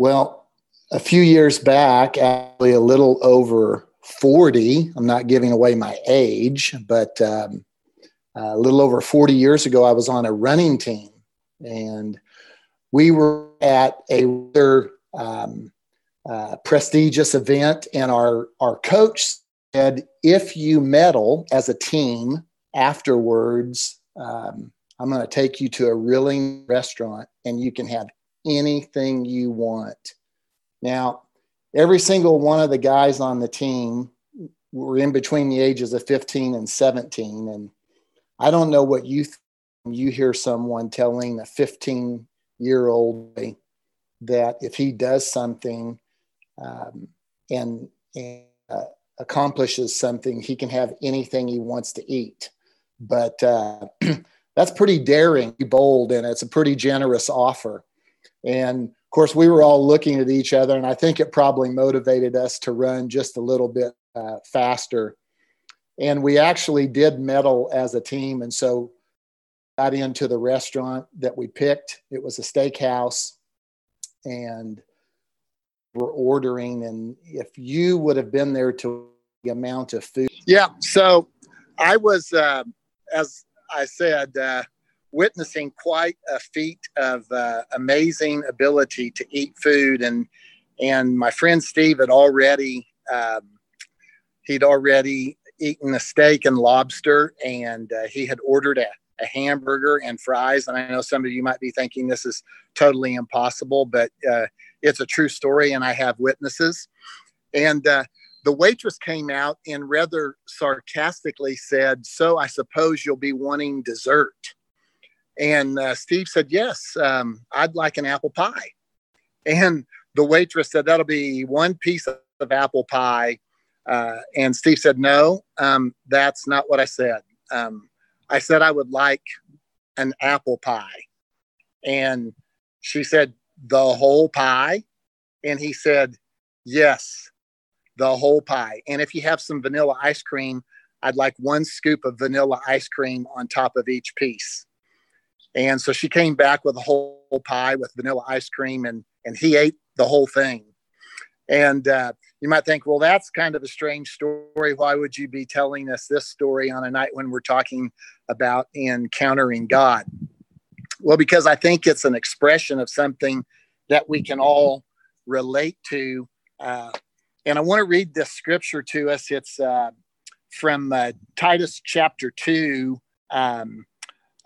Well, a few years back, actually a little over 40, I'm not giving away my age, but um, a little over 40 years ago, I was on a running team and we were at a rather um, uh, prestigious event, and our, our coach said, if you medal as a team afterwards, um, I'm going to take you to a really restaurant and you can have anything you want. Now, every single one of the guys on the team were in between the ages of 15 and 17. And I don't know what you you hear someone telling a 15 year old that if he does something um, and, and uh, accomplishes something, he can have anything he wants to eat. But uh, that's pretty daring, bold, and it's a pretty generous offer. And of course, we were all looking at each other, and I think it probably motivated us to run just a little bit uh, faster. And we actually did medal as a team. And so got into the restaurant that we picked. It was a steakhouse, and we're ordering. And if you would have been there to the amount of food. Yeah. So I was, uh, as I said, uh, witnessing quite a feat of uh, amazing ability to eat food. And, and my friend Steve had already, um, he'd already eaten a steak and lobster and uh, he had ordered a, a hamburger and fries. And I know some of you might be thinking this is totally impossible, but uh, it's a true story and I have witnesses. And uh, the waitress came out and rather sarcastically said, So I suppose you'll be wanting dessert. And uh, Steve said, Yes, um, I'd like an apple pie. And the waitress said, That'll be one piece of apple pie. Uh, and Steve said, No, um, that's not what I said. Um, I said I would like an apple pie. And she said, The whole pie? And he said, Yes, the whole pie. And if you have some vanilla ice cream, I'd like one scoop of vanilla ice cream on top of each piece. And so she came back with a whole pie with vanilla ice cream, and and he ate the whole thing. And uh, you might think, well, that's kind of a strange story. Why would you be telling us this story on a night when we're talking about encountering God? Well, because I think it's an expression of something that we can all relate to. Uh, and I want to read this scripture to us. It's uh, from uh, Titus chapter 2, um,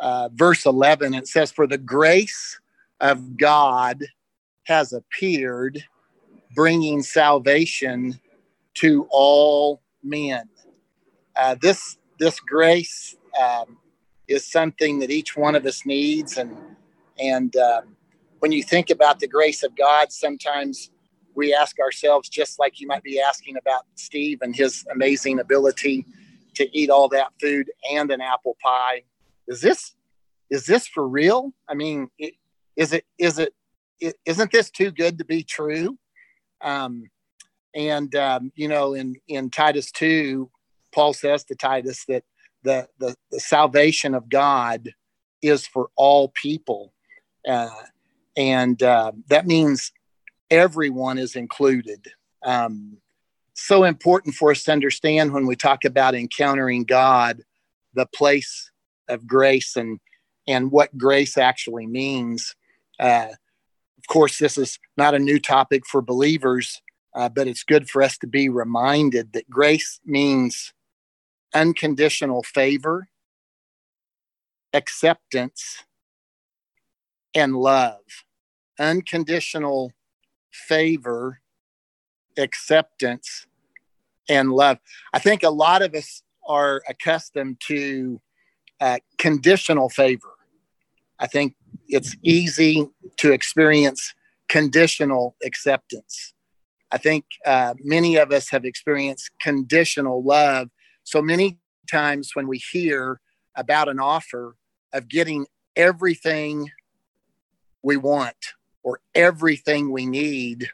uh, verse 11. It says, For the grace of God has appeared bringing salvation to all men. Uh, this this grace um, is something that each one of us needs, and and um, when you think about the grace of God, sometimes we ask ourselves, just like you might be asking about Steve and his amazing ability to eat all that food and an apple pie. Is this is this for real? I mean, is it is it isn't this too good to be true? Um, and um, you know, in in Titus two, Paul says to Titus that the the, the salvation of God is for all people, uh, and uh, that means everyone is included. Um, so important for us to understand when we talk about encountering God, the place of grace and and what grace actually means. Uh, of course, this is not a new topic for believers, uh, but it's good for us to be reminded that grace means unconditional favor, acceptance, and love. Unconditional favor, acceptance, and love. I think a lot of us are accustomed to uh, conditional favor. I think it's easy to experience conditional acceptance. I think uh, many of us have experienced conditional love. So many times when we hear about an offer of getting everything we want or everything we need,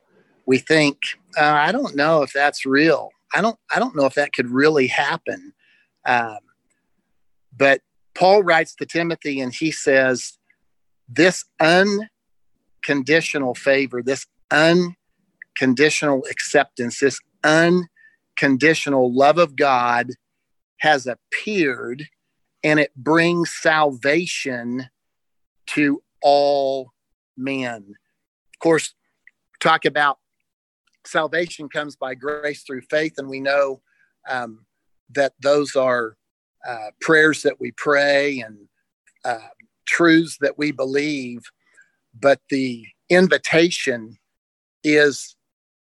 we think, uh, I don't know if that's real. I don't, I don't know if that could really happen. Um, but Paul writes to Timothy and he says, this unconditional favor, this unconditional acceptance, this unconditional love of God has appeared and it brings salvation to all men. Of course, talk about salvation comes by grace through faith, and we know um, that those are uh, prayers that we pray and uh, truths that we believe, but the invitation is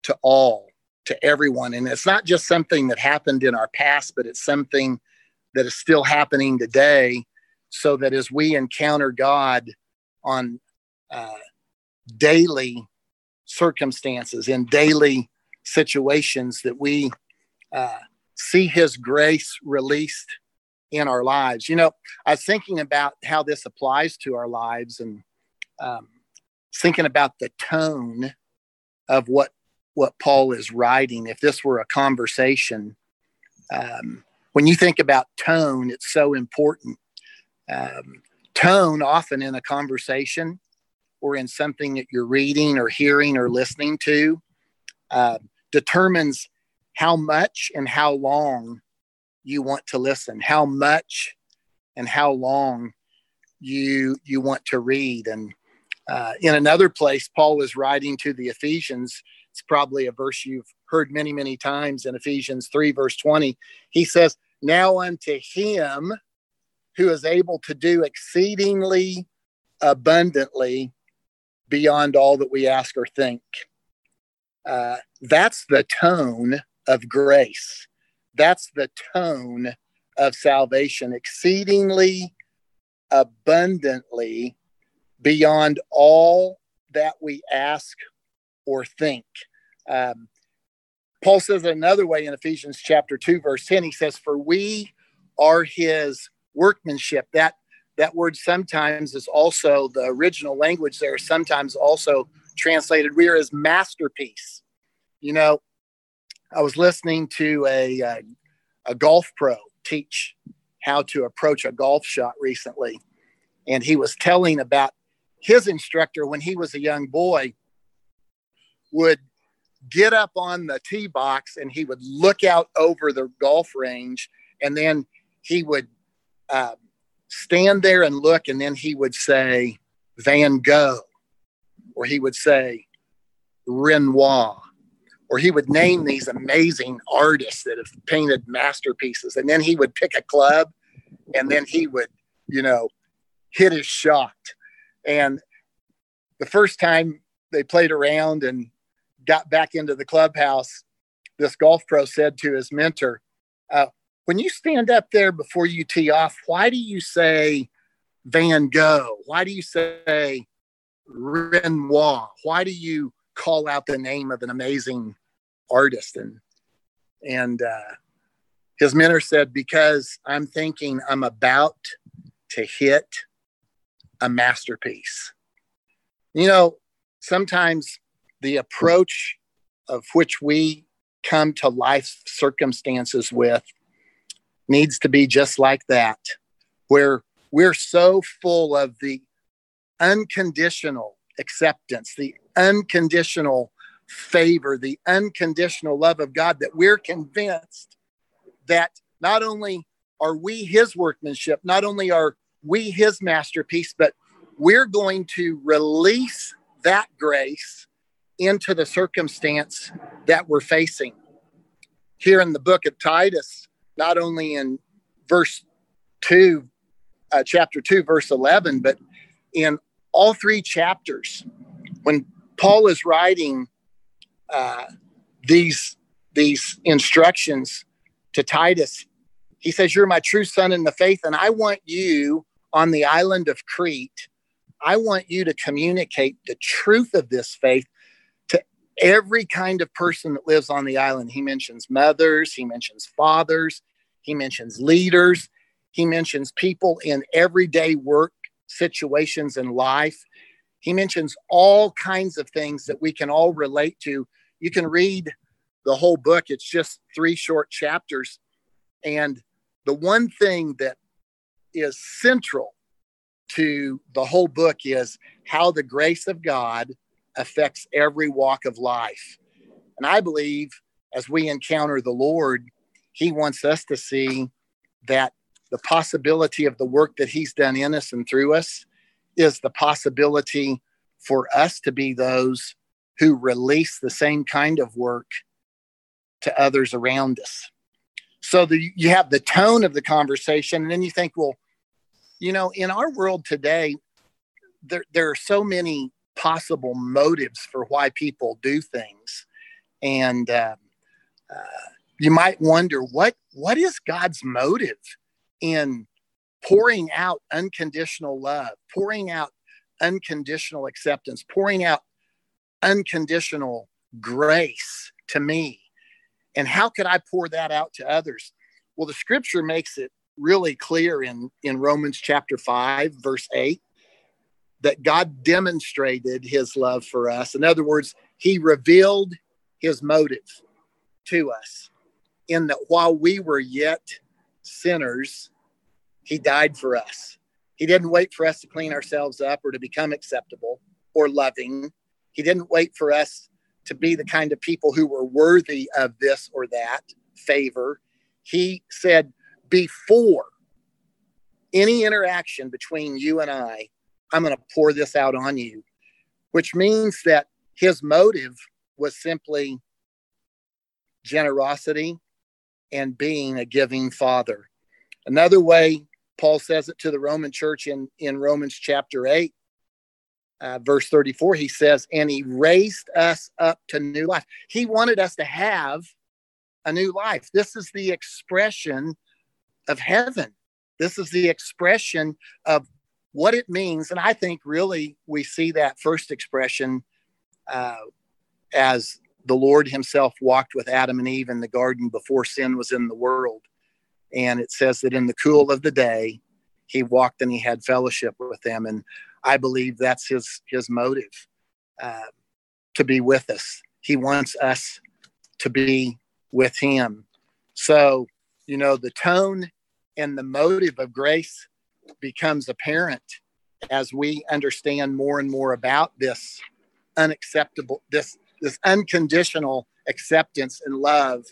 to all, to everyone. And it's not just something that happened in our past, but it's something that is still happening today. So that as we encounter God on uh, daily circumstances, in daily situations, that we uh, see His grace released in our lives. You know, I was thinking about how this applies to our lives and um, thinking about the tone of what what Paul is writing. If this were a conversation, um, when you think about tone, it's so important. Um, tone, often in a conversation or in something that you're reading or hearing or listening to, uh, determines how much and how long you want to listen, how much and how long you you want to read. And uh, in another place, Paul was writing to the Ephesians. It's probably a verse you've heard many, many times in Ephesians 3, verse 20. He says, Now unto him who is able to do exceedingly abundantly beyond all that we ask or think. Uh, that's the tone of grace. That's the tone of salvation, exceedingly abundantly beyond all that we ask or think. Um, Paul says another way in Ephesians chapter 2, verse 10. He says, For we are his workmanship. That that word sometimes is also the original language there, sometimes also translated, we are his masterpiece. You know, I was listening to a, a, a golf pro teach how to approach a golf shot recently. And he was telling about his instructor when he was a young boy would get up on the tee box and he would look out over the golf range. And then he would uh, stand there and look. And then he would say van gogh or he would say renoir or he would name these amazing artists that have painted masterpieces and then he would pick a club and then he would you know hit his shot and the first time they played around and got back into the clubhouse, this golf pro said to his mentor, uh, When you stand up there before you tee off, why do you say Van Gogh? Why do you say Renoir? Why do you call out the name of an amazing artist? And, and uh, his mentor said, Because I'm thinking I'm about to hit a masterpiece. You know, sometimes the approach of which we come to life circumstances with needs to be just like that, where we're so full of the unconditional acceptance, the unconditional favor, the unconditional love of God that we're convinced that not only are we his workmanship, not only are we his masterpiece, but we're going to release that grace into the circumstance that we're facing. Here in the book of Titus, not only in verse 2, uh, chapter 2, verse 11, but in all three chapters, when Paul is writing uh, these, these instructions to Titus, he says, You're my true son in the faith, and I want you on the island of Crete, I want you to communicate the truth of this faith to every kind of person that lives on the island. He mentions mothers, he mentions fathers, he mentions leaders, he mentions people in everyday work situations in life. He mentions all kinds of things that we can all relate to. You can read the whole book, it's just three short chapters. And the one thing that is central to the whole book is how the grace of God affects every walk of life. And I believe as we encounter the Lord, He wants us to see that the possibility of the work that He's done in us and through us is the possibility for us to be those who release the same kind of work to others around us. So the, you have the tone of the conversation, and then you think, well, you know, in our world today, there, there are so many possible motives for why people do things. And uh, uh, you might wonder what what is God's motive in pouring out unconditional love, pouring out unconditional acceptance, pouring out unconditional grace to me. And how could I pour that out to others? Well, the scripture makes it really clear in, in Romans chapter 5, verse 8, that God demonstrated his love for us. In other words, he revealed his motive to us in that while we were yet sinners, he died for us. He didn't wait for us to clean ourselves up or to become acceptable or loving. He didn't wait for us to be the kind of people who were worthy of this or that favor. He said, before any interaction between you and I, I'm going to pour this out on you, which means that his motive was simply generosity and being a giving father. Another way Paul says it to the Roman church in, in Romans chapter 8, uh, verse 34, he says, And he raised us up to new life. He wanted us to have a new life. This is the expression of heaven. This is the expression of what it means. And I think really we see that first expression uh, as the Lord Himself walked with Adam and Eve in the garden before sin was in the world. And it says that in the cool of the day, He walked and He had fellowship with them. And I believe that's His His motive uh, to be with us. He wants us to be with Him. So, you know, the tone and the motive of grace becomes apparent as we understand more and more about this unacceptable, this this unconditional acceptance and love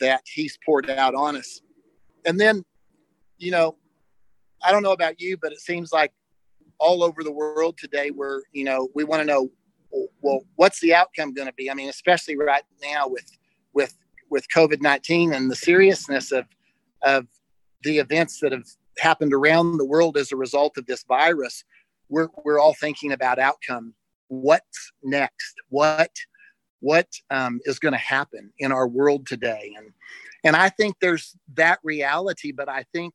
that he's poured out on us. And then, you know, I don't know about you, but it seems like all over the world today, we're, you know, we want to know, well, what's the outcome going to be? I mean, especially right now with, with, with COVID 19 and the seriousness of, of the events that have happened around the world as a result of this virus, we're, we're all thinking about outcome. What's next? What what um, is going to happen in our world today? And and i think there's that reality but i think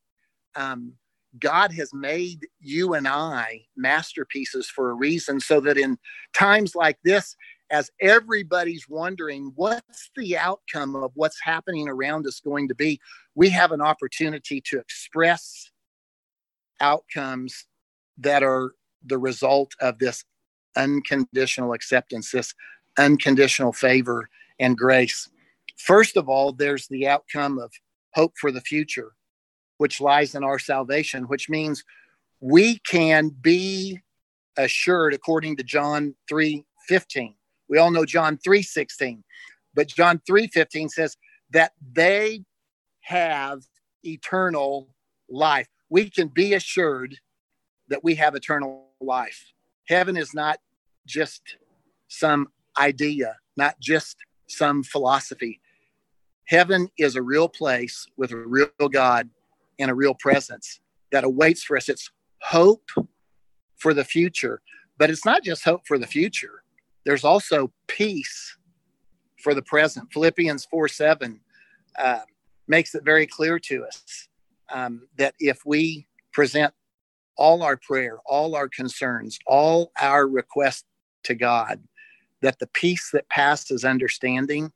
um, god has made you and i masterpieces for a reason so that in times like this as everybody's wondering what's the outcome of what's happening around us going to be we have an opportunity to express outcomes that are the result of this unconditional acceptance, this unconditional favor and grace. First of all, there's the outcome of hope for the future, which lies in our salvation, which means we can be assured according to John 3 15. We all know John 3 16, but John 3 15 says that they have eternal life. We can be assured that we have eternal life. Heaven is not just some idea, not just some philosophy. Heaven is a real place with a real God and a real presence that awaits for us. It's hope for the future, but it's not just hope for the future. There's also peace for the present. Philippians 4 7 uh, makes it very clear to us um, that if we present all our prayer, all our concerns, all our requests to God, that the peace that passes understanding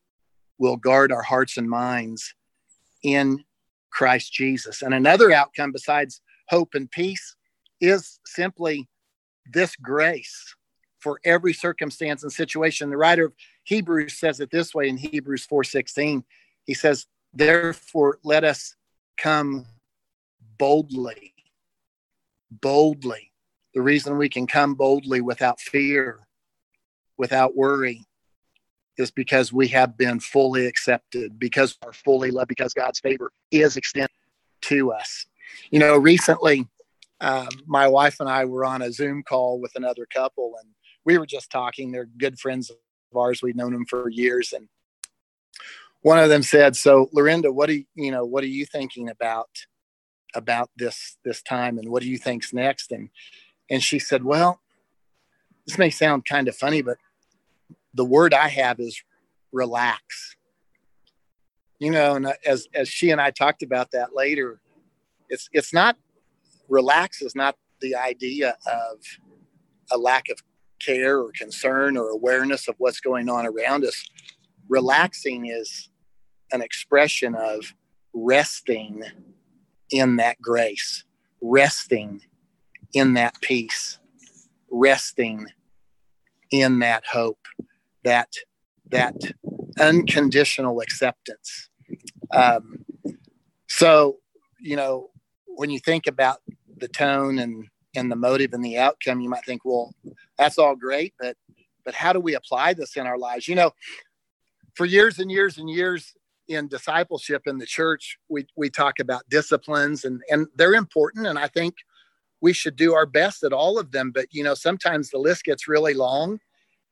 will guard our hearts and minds in Christ Jesus. And another outcome besides hope and peace is simply this grace for every circumstance and situation. The writer of Hebrews says it this way in Hebrews 4:16. He says, "Therefore let us come boldly boldly. The reason we can come boldly without fear without worry is because we have been fully accepted, because we're fully loved, because God's favor is extended to us. You know, recently, um, my wife and I were on a Zoom call with another couple, and we were just talking. They're good friends of ours. We've known them for years, and one of them said, "So, Lorinda, what do you, you know? What are you thinking about about this this time, and what do you think's next?" And and she said, "Well, this may sound kind of funny, but the word I have is relax. You know, and as as she and I talked about that later, it's it's not relax is not the idea of a lack of care or concern or awareness of what's going on around us. Relaxing is an expression of resting in that grace, resting in that peace, resting in that hope that that unconditional acceptance. Um, so, you know, when you think about the tone and and the motive and the outcome, you might think, well, that's all great, but but how do we apply this in our lives? You know, for years and years and years in discipleship in the church, we we talk about disciplines and and they're important, and I think we should do our best at all of them. But you know, sometimes the list gets really long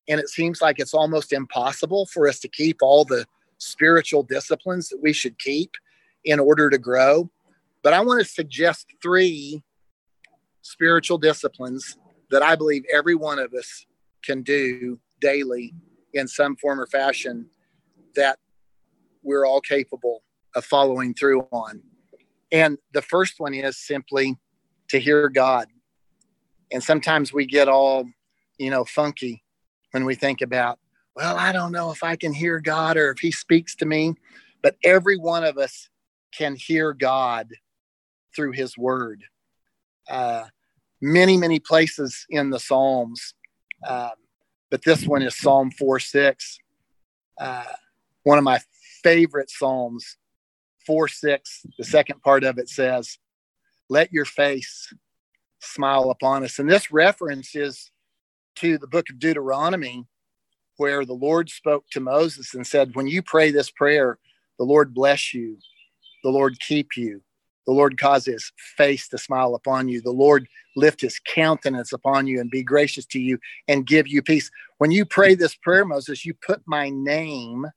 and it seems like it's almost impossible for us to keep all the spiritual disciplines that we should keep in order to grow. But I want to suggest three spiritual disciplines that I believe every one of us can do daily in some form or fashion that we're all capable of following through on. And the first one is simply to hear God. And sometimes we get all, you know, funky when we think about, well, I don't know if I can hear God or if He speaks to me, but every one of us can hear God through His Word. Uh, many, many places in the Psalms, um, but this one is Psalm 4 6. Uh, one of my favorite Psalms, 4 6, the second part of it says, Let your face smile upon us. And this reference is to the book of Deuteronomy, where the Lord spoke to Moses and said, When you pray this prayer, the Lord bless you, the Lord keep you, the Lord cause his face to smile upon you, the Lord lift his countenance upon you and be gracious to you and give you peace. When you pray this prayer, Moses, you put my name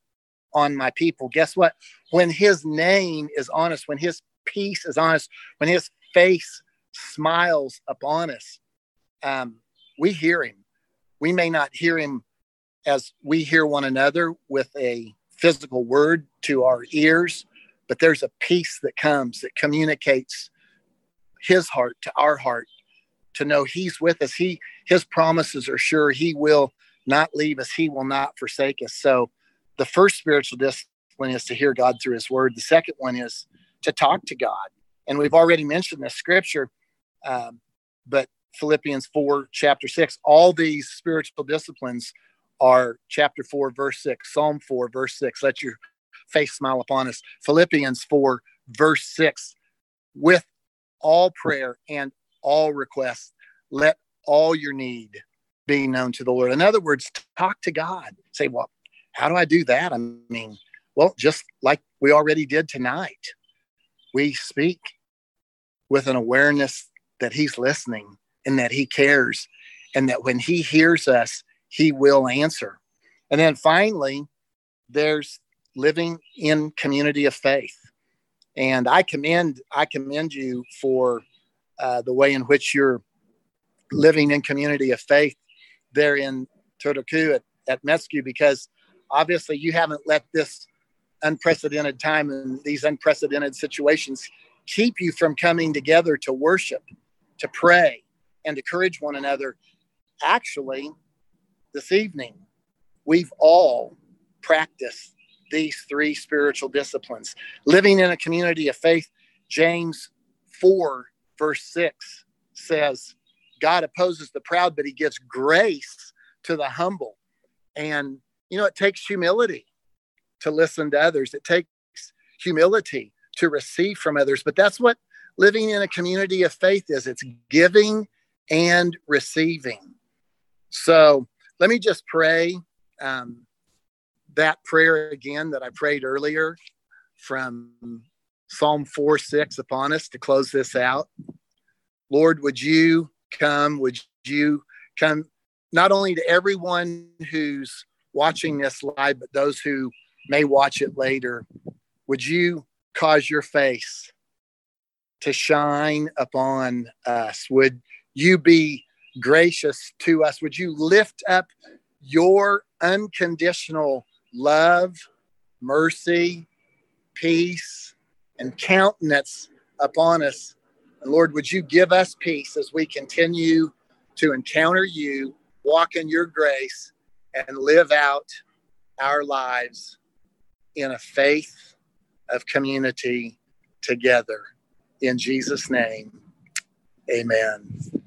on my people. Guess what? When his name is on us, when his peace is on us, when his face smiles upon us, um, we hear him we may not hear him as we hear one another with a physical word to our ears, but there's a peace that comes that communicates his heart to our heart to know he's with us. He his promises are sure. He will not leave us. He will not forsake us. So the first spiritual discipline is to hear God through his word. The second one is to talk to God. And we've already mentioned the scripture, um, but Philippians 4, chapter 6. All these spiritual disciplines are chapter 4, verse 6, Psalm 4, verse 6. Let your face smile upon us. Philippians 4, verse 6. With all prayer and all requests, let all your need be known to the Lord. In other words, talk to God. Say, well, how do I do that? I mean, well, just like we already did tonight, we speak with an awareness that He's listening and that he cares and that when he hears us, he will answer. And then finally, there's living in community of faith. And I commend I commend you for uh, the way in which you're living in community of faith there in Turku at, at Metsku because obviously you haven't let this unprecedented time and these unprecedented situations keep you from coming together to worship, to pray, and encourage one another. Actually, this evening, we've all practiced these three spiritual disciplines. Living in a community of faith, James 4, verse 6 says, God opposes the proud, but he gives grace to the humble. And, you know, it takes humility to listen to others, it takes humility to receive from others. But that's what living in a community of faith is it's giving and receiving. So let me just pray um, that prayer again that I prayed earlier from Psalm 4 6 upon us to close this out. Lord, would you come? Would you come not only to everyone who's watching this live, but those who may watch it later? Would you cause your face to shine upon us? Would you be gracious to us? Would you lift up your unconditional love, mercy, peace, and countenance upon us? And Lord, would you give us peace as we continue to encounter you, walk in your grace, and live out our lives in a faith of community together. In Jesus' name, amen.